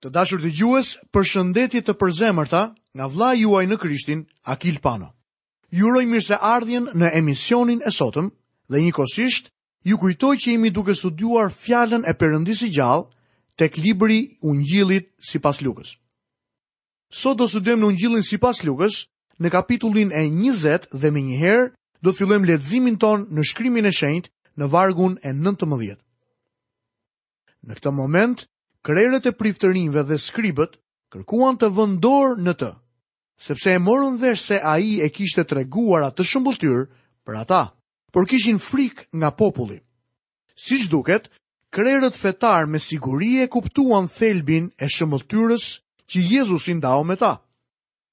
Të dashur dëgjues, përshëndetje të përzemërta nga vëllai juaj në Krishtin, Akil Pano. Ju uroj mirëseardhjen në emisionin e sotëm dhe njëkohësisht ju kujtoj që jemi duke studiuar fjalën e Perëndisë së gjallë tek libri i Ungjillit sipas Lukës. Sot do studiojmë në Ungjillin sipas Lukës, në kapitullin e 20 dhe menjëherë do të fillojmë leximin tonë në Shkrimin e Shenjtë në vargun e 19. Në këtë moment, krerët e priftërinjve dhe skribët kërkuan të vënë dorë në të, sepse e morën vesh se ai e kishte treguar atë shëmbëlltyrë për ata, por kishin frikë nga populli. Siç duket, krerët fetarë me siguri e kuptuan thelbin e shëmbëlltyrës që Jezusi ndau me ta.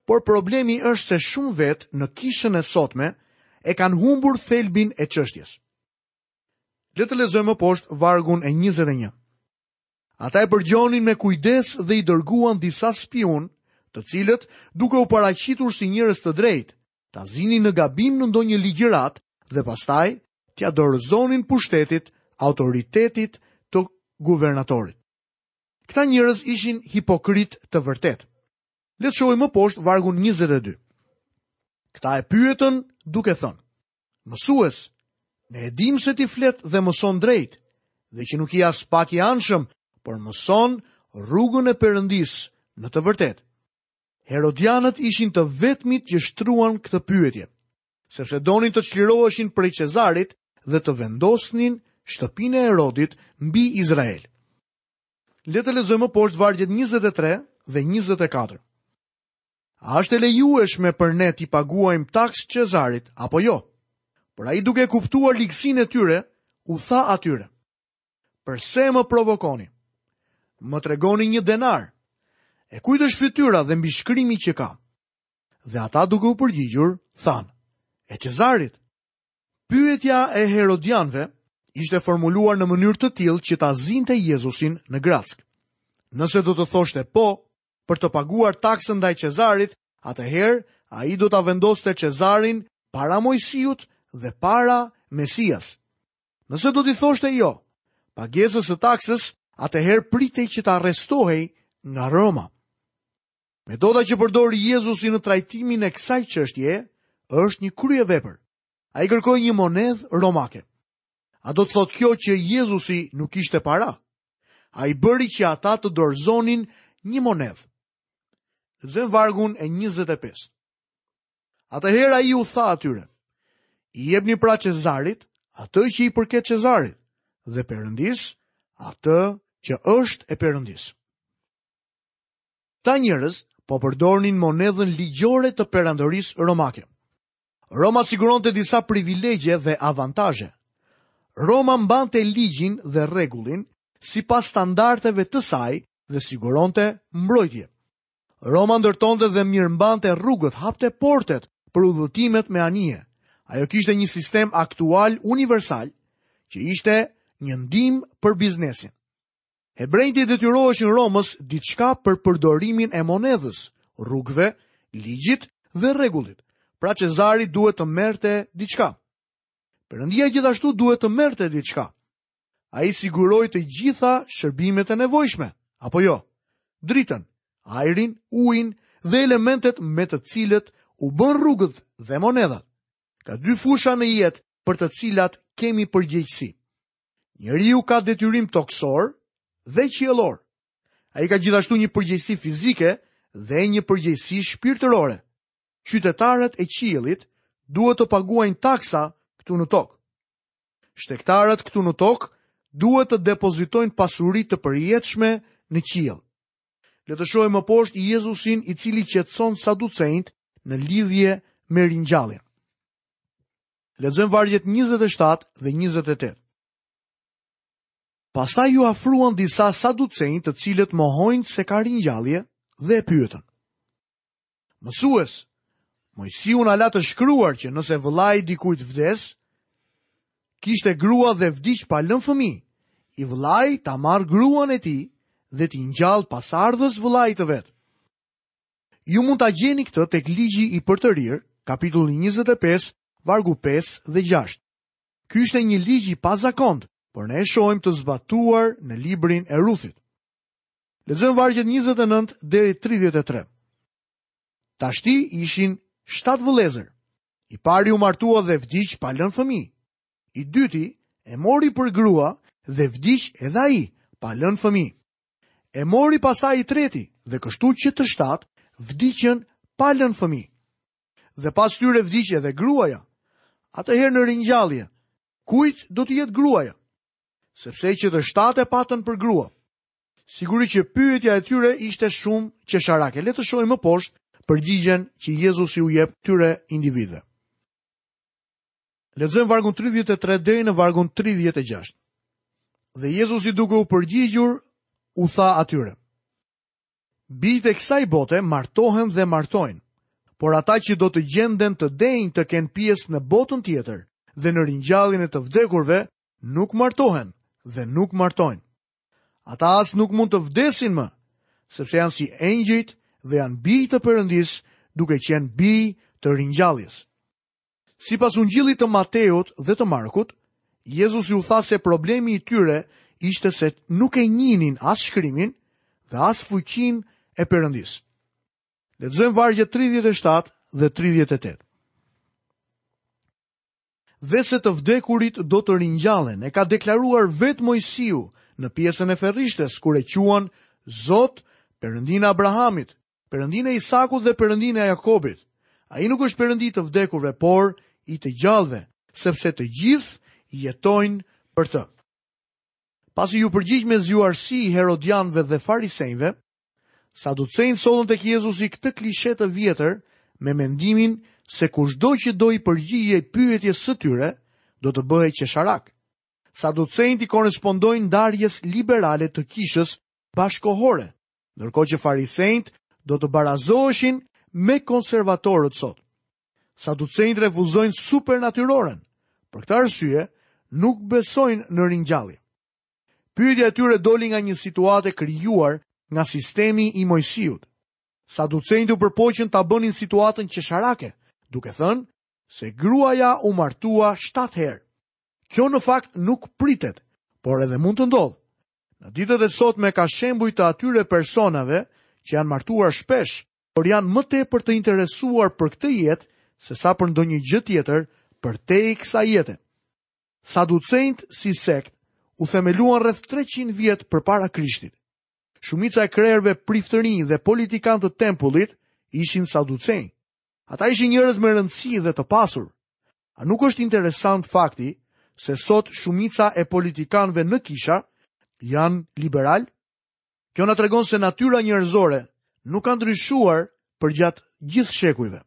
Por problemi është se shumë vetë në kishën e sotme e kanë humbur thelbin e çështjes. Le të lexojmë më poshtë vargun e 21. Ata e përgjonin me kujdes dhe i dërguan disa spiunë, të cilët, duke u paraqitur si njerëz të drejtë, ta zinin në gabim në ndonjë ligjëratë dhe pastaj t'ia dorëzonin pushtetit, autoritetit të guvernatorit. Këta njerëz ishin hipokritë të vërtetë. Le të shohim më poshtë vargun 22. Këta e pyetën duke thënë: Mësues, ne e dimë se ti flet dhe mëson drejt, dhe që nuk je aspak i anshëm, por mëson rrugën e Perëndisë në të vërtetë. Herodianët ishin të vetmit që shtruan këtë pyetje, sepse donin të çliroheshin prej Çezarit dhe të vendosnin shtëpinë e Herodit mbi Izrael. Le të lexojmë më poshtë vargjet 23 dhe 24. A është e lejueshme për ne t'i paguajmë taksë Çezarit apo jo? Por ai duke e kuptuar ligësinë e tyre, u tha atyre: Përse më provokoni? Më tregoni një denar. E kujt është fytyra dhe mbishkrimi që ka? Dhe ata duke u përgjigjur, thanë: E Çezarit. Pyetja e Herodianëve ishte formuluar në mënyrë të tillë që ta zinte Jezusin në grackë. Nëse do të thoshte po, për të paguar taksën ndaj Çezarit, atëherë ai do ta vendoste Çezarin para Moisiut dhe para Mesias. Nëse do t'i thoshte jo, pagesës së taksës, atëherë pritej që të arrestohej nga Roma. Metoda që përdori Jezusi në trajtimin e kësaj çështje është një kryevepër. Ai kërkoi një monedhë romake. A do të thotë kjo që Jezusi nuk kishte para? Ai bëri që ata të dorëzonin një monedhë. Lexojmë vargun e 25. Atëherë ai u tha atyre, i jepni pra Cezarit, atë që i përket Cezarit, dhe Perëndisë, atë që është e Perëndisë. Këta njerëz po përdornin monedhën ligjore të perandorisë romake. Roma siguronte disa privilegje dhe avantazhe. Roma mbante ligjin dhe rregullin sipas standardeve të saj dhe siguronte mbrojtje. Roma ndërtonte dhe mirëmbante rrugët, hapte portet për udhëtimet me anije. Ajo kishte një sistem aktual universal që ishte një ndihmë për biznesin. Hebrenjtë i detyroheshin Romës diçka për përdorimin e monedhës, rrugëve, ligjit dhe rregullit. Pra Cezari duhet të merrte diçka. Perëndia gjithashtu duhet të merrte diçka. Ai siguroi të gjitha shërbimet e nevojshme, apo jo? Dritën, ajrin, ujin dhe elementet me të cilët u bënë rrugët dhe monedhat. Ka dy fusha në jetë për të cilat kemi përgjegjësi. Njeriu ka detyrim tokësor dhe qiellor. Ai ka gjithashtu një përgjegjësi fizike dhe një përgjegjësi shpirtërore. Qytetarët e qiellit duhet të paguajnë taksa këtu në tokë. Shtegtarët këtu në tokë duhet të depozitojnë pasuri të përjetshme në qiell. Le të shohim më poshtë Jezusin i cili qetëson saducenjtë në lidhje me ringjalljen. Lexojmë vargjet 27 dhe 28. Pastaj iu afruan disa saducenj të cilët mohojnë se ka ringjallje dhe e pyetën. Mësues, Moisiu na la të shkruar që nëse vëllai i dikujt vdes, kishte grua dhe vdiq pa lënë fëmijë, i vëllai ta marrë gruan e tij dhe t'i ngjallë pasardhës vëllait të vet. Ju mund ta gjeni këtë tek Ligji i Përtërirë, kapitulli 25, vargu 5 dhe 6. Ky ishte një ligj i pazakontë, por ne e shohim të zbatuar në librin e Ruthit. Lexojmë vargjet 29 deri 33. Tashti ishin shtatë vëllezër. I pari u martua dhe vdiq pa lënë fëmijë. I dyti e mori për grua dhe vdiq edhe ai pa lënë fëmijë. E mori pastaj i treti dhe kështu që të shtatë vdiqën pa lënë fëmijë. Dhe pas tyre vdiq edhe gruaja. Atëherë në ringjallje, e kujt do të jetë gruaja? Sepse që të shtatë e patën për grua. Sigurisht që pyetja e tyre ishte shumë qesharake. Le të shohim më poshtë përgjigjen që Jezusi u jep këtyre individëve. Lexojmë vargun 33 deri në vargun 36. Dhe Jezusi duke u përgjigjur u tha atyre: Bijtë e kësaj bote martohen dhe martojnë, por ata që do të gjenden të denjë të kenë pjesë në botën tjetër dhe në ringjalljen e të vdekurve nuk martohen dhe nuk martojnë. Ata as nuk mund të vdesin më, sepse janë si engjëjt dhe janë bijë të Perëndisë, duke qenë bijë të ringjalljes. Sipas Ungjillit të Mateut dhe të Markut, Jezusi u tha se problemi i tyre ishte se nuk e njihnin as shkrimin dhe as fuqinë e Perëndisë. Lexojmë vargjet 37 dhe 38. Dhe se të vdekurit do të ringjallen, e ka deklaruar vetë Moisiu në pjesën e ferrishtes, kur e quan Zot Perëndinë e Abrahamit, Perëndinë e Isakut dhe Perëndinë e Jakobit. Ai nuk është Perëndi të vdekurve, por i të gjallëve, sepse të gjithë jetojnë për të. Pasi iu përgjigj me zgjuarsi herodianëve dhe farisenjve, saducenjtë sollën tek Jezusi këtë klishe të vjetër me mendimin se kushdo që do t'i përgjigjej pyetjes së tyre, do të bëhej qesharak. Saducenjtë i korrespondojnë ndarjes liberale të kishës bashkëkohore, ndërkohë që farisenjtë do të barazoheshin me konservatorët sot. Saducenjtë refuzojnë supernatyroren, për këtë arsye nuk besojnë në ringjallje. Pyetja e tyre doli nga një situatë e krijuar nga sistemi i Moisiut. Saducenjtë u përpoqën ta bënin situatën qesharake, duke thënë se gruaja u martua 7 herë. Kjo në fakt nuk pritet, por edhe mund të ndodhë. Në ditët e sotme ka shembuj të atyre personave që janë martuar shpesh, por janë më tepër të interesuar për këtë jetë sesa për ndonjë gjë tjetër përtej kësaj jete. Saducenjtë si sekt u themeluan rreth 300 vjet përpara Krishtit. Shumica e krerëve priftërinj dhe politikanë të tempullit ishin saducenj. Ata ishin njerëz me rëndësi dhe të pasur. A nuk është interesant fakti se sot shumica e politikanëve në kisha janë liberalë? Kjo na tregon se natyra njerëzore nuk ka ndryshuar përgjatë gjithë shekujve.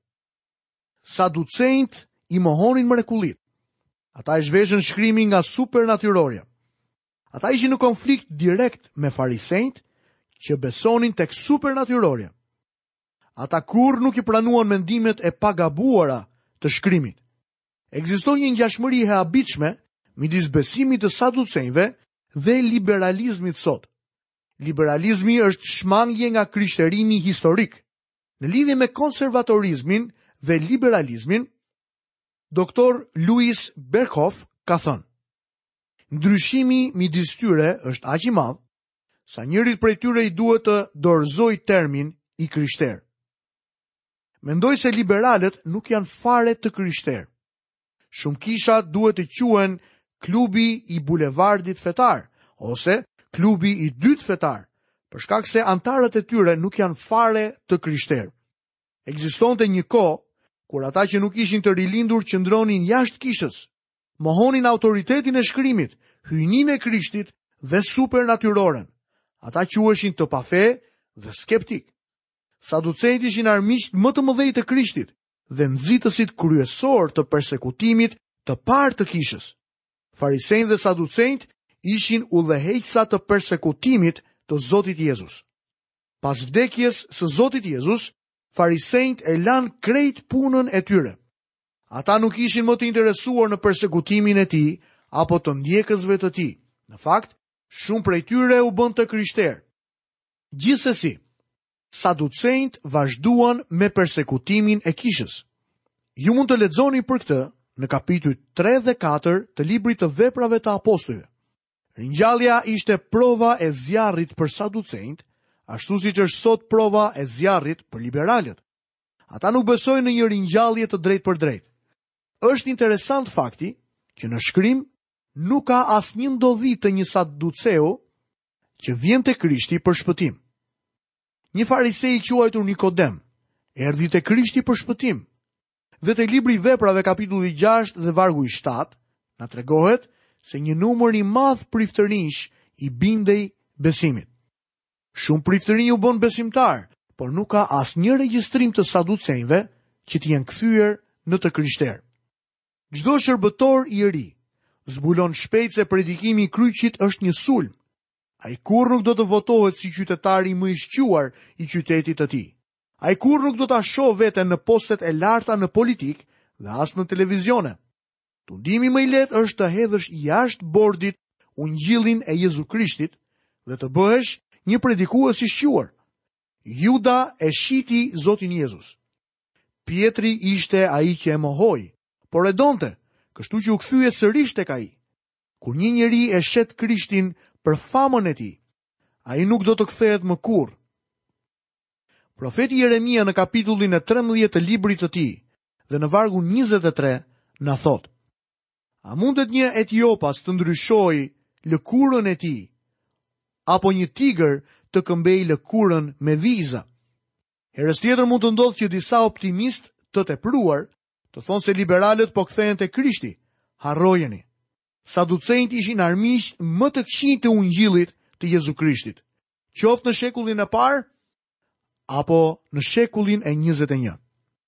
Saducenjtë i mohonin mrekullitë. Ata e zhveshën shkrimin nga supernatyrorja. Ata ishin në konflikt direkt me farisenjtë që besonin tek supernatyrorja. Ata kurrë nuk i pranuan mendimet e pagabuara të Shkrimit. Ekziston një ngjashmëri e habitshme midis besimit të saducenjve dhe liberalizmit sot. Liberalizmi është shmangje nga krishterimi historik. Në lidhje me konservatorizmin dhe liberalizmin, doktor Louis Berkhof ka thënë: Ndryshimi midis tyre është aq i madh sa njërit prej tyre i duhet të dorëzojë termin i krishterë. Mendoj se liberalët nuk janë fare të krishterë. Shumë kisha duhet të quhen klubi i bulevardit fetar, ose klubi i dytë fetar, për shkak se anëtarët e tyre nuk janë fare të krishterë. Ekzistonte një kohë, kur ata që nuk ishin të rilindur qëndronin jashtë kishës, mohonin autoritetin e shkrimit, hyjninë e Krishtit dhe supernatyroren. Ata quheshin të pafe dhe skeptikë. Saducenjtë ishin armiqtë më të mëdhenj të Krishtit dhe nxitësit kryesorë të persekutimit të parë të kishës. Farisenjtë dhe saducenjtë ishin udhëheqësa të persekutimit të Zotit Jezus. Pas vdekjes së Zotit Jezus, farisenjtë e lanë krejt punën e tyre. Ata nuk ishin më të interesuar në persekutimin e tij apo të ndjekësve të tij. Në fakt, shumë prej tyre u bënë të krishterë. Gjithsesi, saducenjtë vazhduan me persekutimin e kishës. Ju mund të lexoni për këtë në kapitujt 3 dhe 4 të librit të Veprave të Apostujve. Ringjallja ishte prova e zjarrit për saducenjtë, ashtu siç është sot prova e zjarrit për liberalët. Ata nuk besojnë në një ringjallje të drejtpërdrejtë. Është interesant fakti që në shkrim nuk ka asnjë ndodhi të një saduceu që vjen te Krishti për shpëtim. Një farise i quajtur Nikodem, erdhi te Krishti për shpëtim, dhe te libri i Veprave kapitulli 6 dhe vargu 7, na tregohet se një numër i madh priftërinjsh i bindej besimit. Shumë priftërinj u bënë besimtarë, por nuk ka asnjë regjistrim të saducenjve që të jenë kthyer në të krishterë. Çdo shërbëtor i ri zbulon shpejt se predikimi i kryqit është një sulm. Ai kurrë nuk do të votohet si qytetari më i shquar i qytetit të tij. Ai kurrë nuk do ta shohë veten në postet e larta në politikë dhe as në televizione. Tundimi më i lehtë është të hedhësh jashtë bordit ungjillin e Jezu Krishtit dhe të bëhesh një predikues i shquar. Juda e shiti Zotin Jezus. Pjetri ishte ai që e mohoi, por e donte, kështu që u kthye sërish tek ai. Kur një njeri e shet Krishtin për famën e tij, ai nuk do të kthehet më kurrë. Profeti Jeremia në kapitullin e 13 të librit të tij dhe në vargun 23 na thotë, A mundet një etiopas të ndryshojë lëkurën e tij, apo një tigër të këmbejë lëkurën me vija? Herës tjetër mund të ndodhë që disa optimistë të tepruar të thonë se liberalët po kthehen te Krishti. Harrojeni. Saducenjtë ishin armiqtë më të këqij të ungjillit të Jezu Krishtit, qoftë në shekullin e parë apo në shekullin e 21.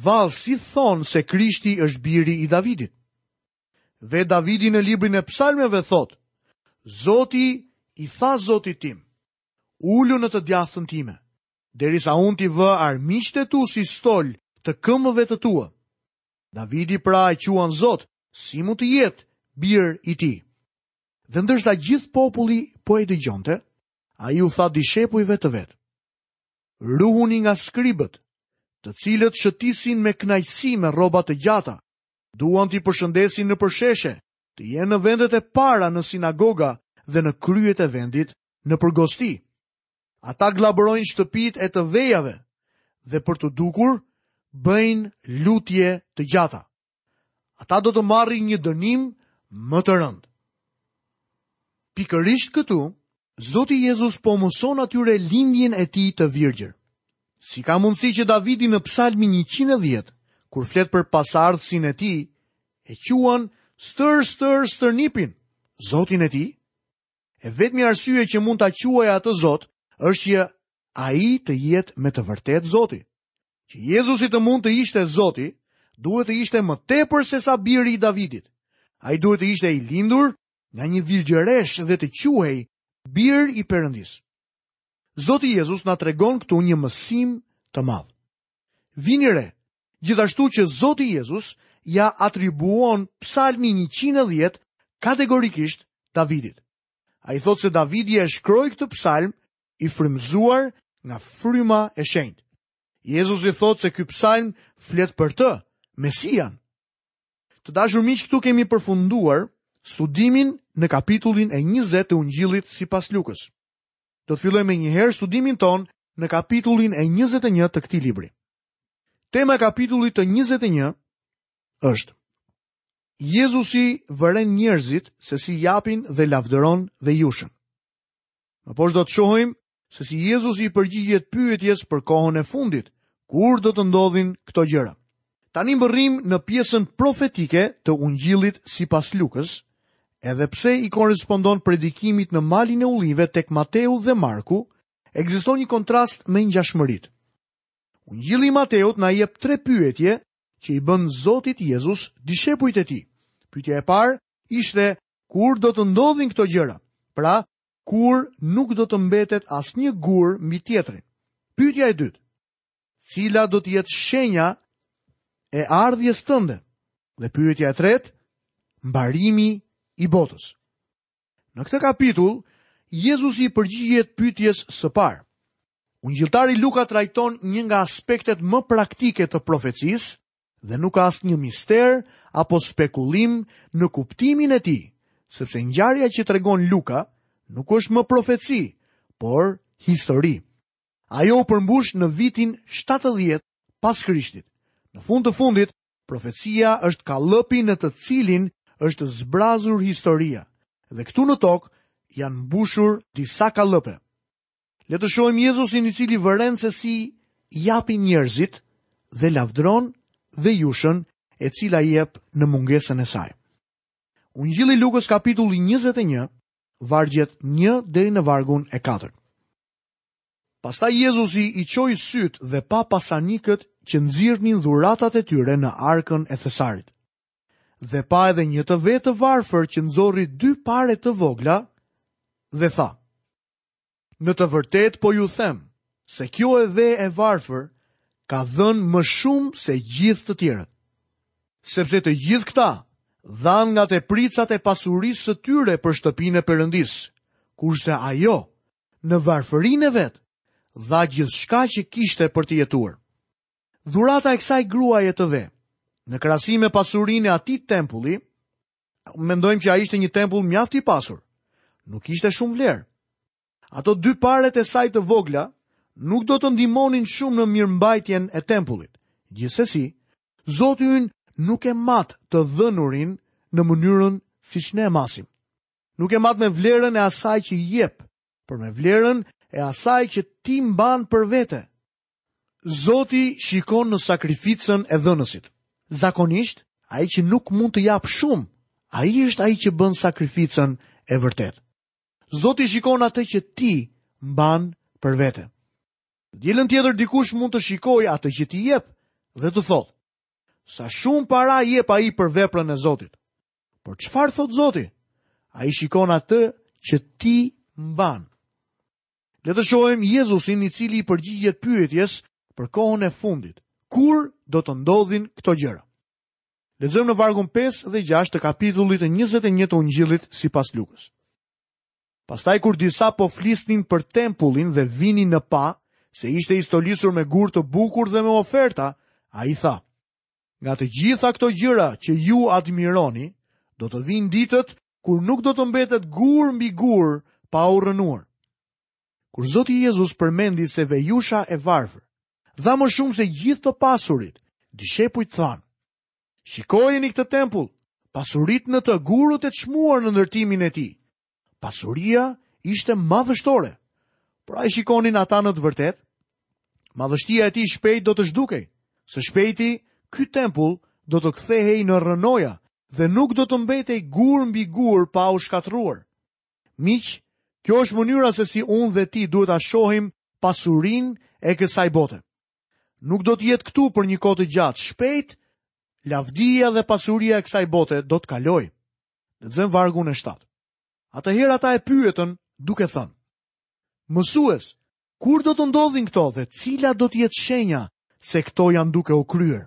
Vallë si thonë se Krishti është biri i Davidit. Dhe Davidi në librin e psalmeve thotë, Zoti i tha Zotit tim, ulu në të djathën time, derisa unë t'i vë armiqtë e tu si stol të këmbëve të tua. Davidi pra e quan Zot, si mund të jetë bir i tij. Dhe ndërsa gjithë populli po e dëgjonte, ai u tha dishepujve të vet. Ruhuni nga skribët, të cilët shëtisin me kënaqësi me rroba të gjata, duan t'i përshëndesin nëpër sheshe, të jenë në vendet e para në sinagoga dhe në krye të vendit nëpër gosti. Ata gllabërojnë shtëpitë e të vejave dhe për t'u dukur bëjnë lutje të gjata. ata do të marrin një dënim më të rëndë. Pikërisht këtu, Zoti Jezus po u mëson atyre lindjen e tij të virgjër. Si ka mundësi që Davidi në psalmin 110, kur flet për pasardhësin e tij, e quan stër, stër, stërnipin, Zotin e tij? E vetmja arsye që mund ta quajë atë Zot, është që ai të jetë me të vërtetë Zoti. Që Jezusi të mund të ishte Zoti, duhet të ishte më tepër sesa biri i Davidit. Ai duhet të ishte i lindur nga një virgjëreshë dhe të quhej bir i Perëndisë. Zoti Jezus na tregon këtu një mësim të madh. Vini re, gjithashtu që Zoti Jezus ia atribuon psalmin 110 kategorikisht Davidit. Ai thotë se Davidi e shkroi këtë psalm i frymëzuar nga fryma e shenjtë. Jezusi thotë se ky psalm flet për të, Mesian. Të dashur miq, këtu kemi përfunduar studimin në kapitullin e 20 të Ungjillit sipas Lukës. Do të fillojmë menjëherë studimin tonë në kapitullin e 21 të këtij libri. Tema e kapitullit të 21 është Jezusi vëren njerëzit se si japin dhe lavdëron vejushën. Më poshtë do të shohim se si Jezusi i përgjigjet pyetjes për kohën e fundit, kur do të ndodhin këto gjëra. Tani mbërrijmë në pjesën profetike të ungjillit sipas Lukës, edhe pse i korrespondon predikimit në malin e ullinjve tek Mateu dhe Marku, ekziston një kontrast me ngjashmëritë. Ungjilli i Mateut na jep tre pyetje që i bën Zotit Jezus dishepujt e tij. Pyetja e parë ishte kur do të ndodhin këto gjëra, pra kur nuk do të mbetet asnjë gur mbi tjetrin. Pyetja e dytë, cila do të jetë shenja e ardhjes tënde? Dhe pyetja e tretë, mbarimi i botës. Në këtë kapitull, Jezusi i përgjigjet pyetjes së parë. Ungjilltari Luka trajton një nga aspektet më praktike të profecisë dhe nuk ka asnjë mister apo spekulim në kuptimin e tij, sepse ngjarja që tregon Luka nuk është më profeci, por histori. Ajo u përmbush në vitin 70 pas Krishtit. Në fund të fundit, Profecia është kallëpi në të cilin është zbrazur historia dhe këtu në tokë janë mbushur disa kallëpe. Le të shohim Jezusin i cili vëren se si japin njerëzit dhe lavdëron vejushën e cila jep në mungesën e saj. Ungjilli i Lukës kapitulli 21, vargjet 1 deri në vargun e 4. Pastaj Jezusi i çoi sytë dhe pa pasanikët që nxirrnin dhuratat e tyre në arkën e thesarit. Dhe pa edhe një të ve të varfër që nxorri dy pare të vogla dhe tha: Në të vërtetë po ju them se kjo e ve e varfër ka dhënë më shumë se gjithë të tjerët. Sepse të gjithë këta dhanë nga tepricat e pasurisë së tyre për shtëpinë e Perëndisë, kurse ajo në varfërinë e vet, dha gjithçka që kishte për të jetuar. Dhurata e kësaj gruaje të ve, në krahasim me pasurinë e atij tempulli, mendojmë që ai ishte një tempull mjaft i pasur. Nuk kishte shumë vlerë. Ato dy paret e saj të vogla nuk do të ndihmonin shumë në mirëmbajtjen e tempullit. Gjithsesi, Zoti ynë nuk e mat të dhënurin në mënyrën siç ne e masim. Nuk e mat me vlerën e asaj që jep, por me vlerën e asaj që ti mban për vete. Zoti shikon në sakrificën e dhënësit. Zakonisht, ai që nuk mund të japë shumë, ai është ai që bën sakrificën e vërtetë. Zoti shikon atë që ti mban për vete. Të dielën tjetër dikush mund të shikojë atë që ti jep dhe të thotë: Sa shumë para jep ai për veprën e Zotit. Por çfarë thotë Zoti? Ai shikon atë që ti mban. Le të shohim Jezusin i cili i përgjigjet pyetjes për kohën e fundit. Kur do të ndodhin këto gjëra? Lexojmë në vargun 5 dhe 6 të kapitullit 21 të Ungjillit sipas Lukës. Pastaj kur disa po flisnin për tempullin dhe vinin në pa, se ishte i stolisur me gurë të bukur dhe me oferta, ai tha, Nga të gjitha këto gjëra që ju admironi, do të vijnë ditët kur nuk do të mbetet gur mbi gur pa u rrënuar. Kur Zoti Jezus përmendi se vejusha e varfër, dha më shumë se gjithë të pasurit, dishepujt thanë, shikojeni këtë tempull, pasuritë në të, gurët e çmuar në ndërtimin e tij, Pasuria ishte madhështore. Por a i shikonin ata në të vërtetë? Madhështia e tij shpejt do të zhdukej. Së shpejti, ky tempull do të kthehej në rrënoja dhe nuk do të mbetej gur mbi gur pa u shkatërruar. Miq, kjo është mënyra se si unë dhe ti duhet ta shohim pasurinë e kësaj bote. Nuk do të jetë këtu për një kohë të gjatë, shpejt, lavdia dhe pasuria e kësaj bote do të kalojë. Lexojmë vargun e 7. Atëherë ata e pyetën duke thënë: Mësues, kur do të ndodhin këto dhe cila do të jetë shenja se këto janë duke u kryer?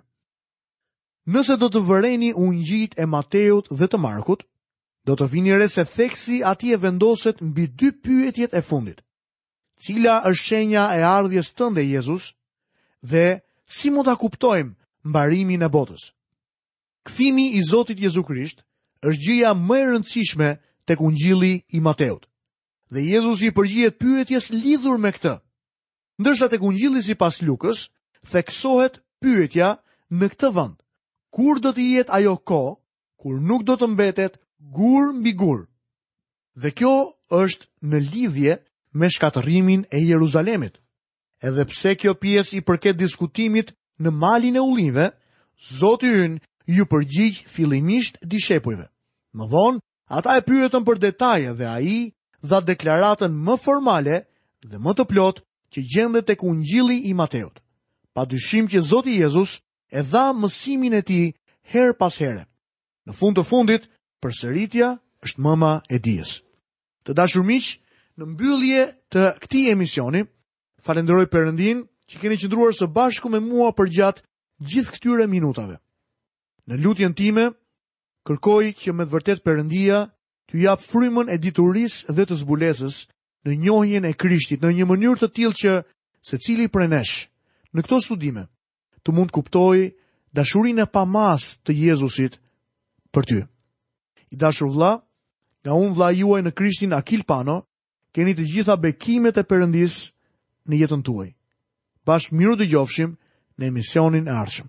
Nëse do të vëreni ungjijtë e Mateut dhe të Markut, do të vini re se theksi atje vendoset mbi dy pyetjet e fundit. Cila është shenja e ardhjes tënde Jezus dhe si mund ta kuptojmë mbarimin e botës? Kthimi i Zotit Jezu Krisht është gjëja më e rëndësishme tek Ungjilli i Mateut. Dhe Jezusi i përgjigjet pyetjes lidhur me këtë. Ndërsa tek Ungjilli sipas Lukës theksohet pyetja në këtë vend: Kur do të jetë ajo kohë kur nuk do të mbetet gur mbi gur? Dhe kjo është në lidhje me shkatërrimin e Jeruzalemit. Edhe pse kjo pjesë i përket diskutimit në malin e ullinjve, Zoti ynë iu përgjigj fillimisht dishepujve. Më vonë, ata e pyetën për detaje dhe ai dha deklaratën më formale dhe më të plotë që gjendet tek Ungjilli i Mateut. Pa dyshim që Zoti Jezus e dha mësimin e tij herë pas here. Në fund të fundit, përsëritja është mëma e dijes. Të dashur miq, në mbyllje të këtij emisioni, falenderoj Perëndinë që keni qëndruar së bashku me mua përgjatë gjithë këtyre minutave. Në lutjen time, kërkoj që me të vërtetë Perëndia t'ju japë frymën e diturisë dhe të zbulesës në njohjen e Krishtit në një mënyrë të tillë që secili prej nesh në këto studime të mund të kuptojë dashurinë e pamasë të Jezusit për ty. I dashur vëlla, nga unë vëllai juaj në Krishtin Akil Pano, keni të gjitha bekimet e Perëndisë në jetën tuaj. Bashkë mirë u dëgjofshim në emisionin e ardhshëm.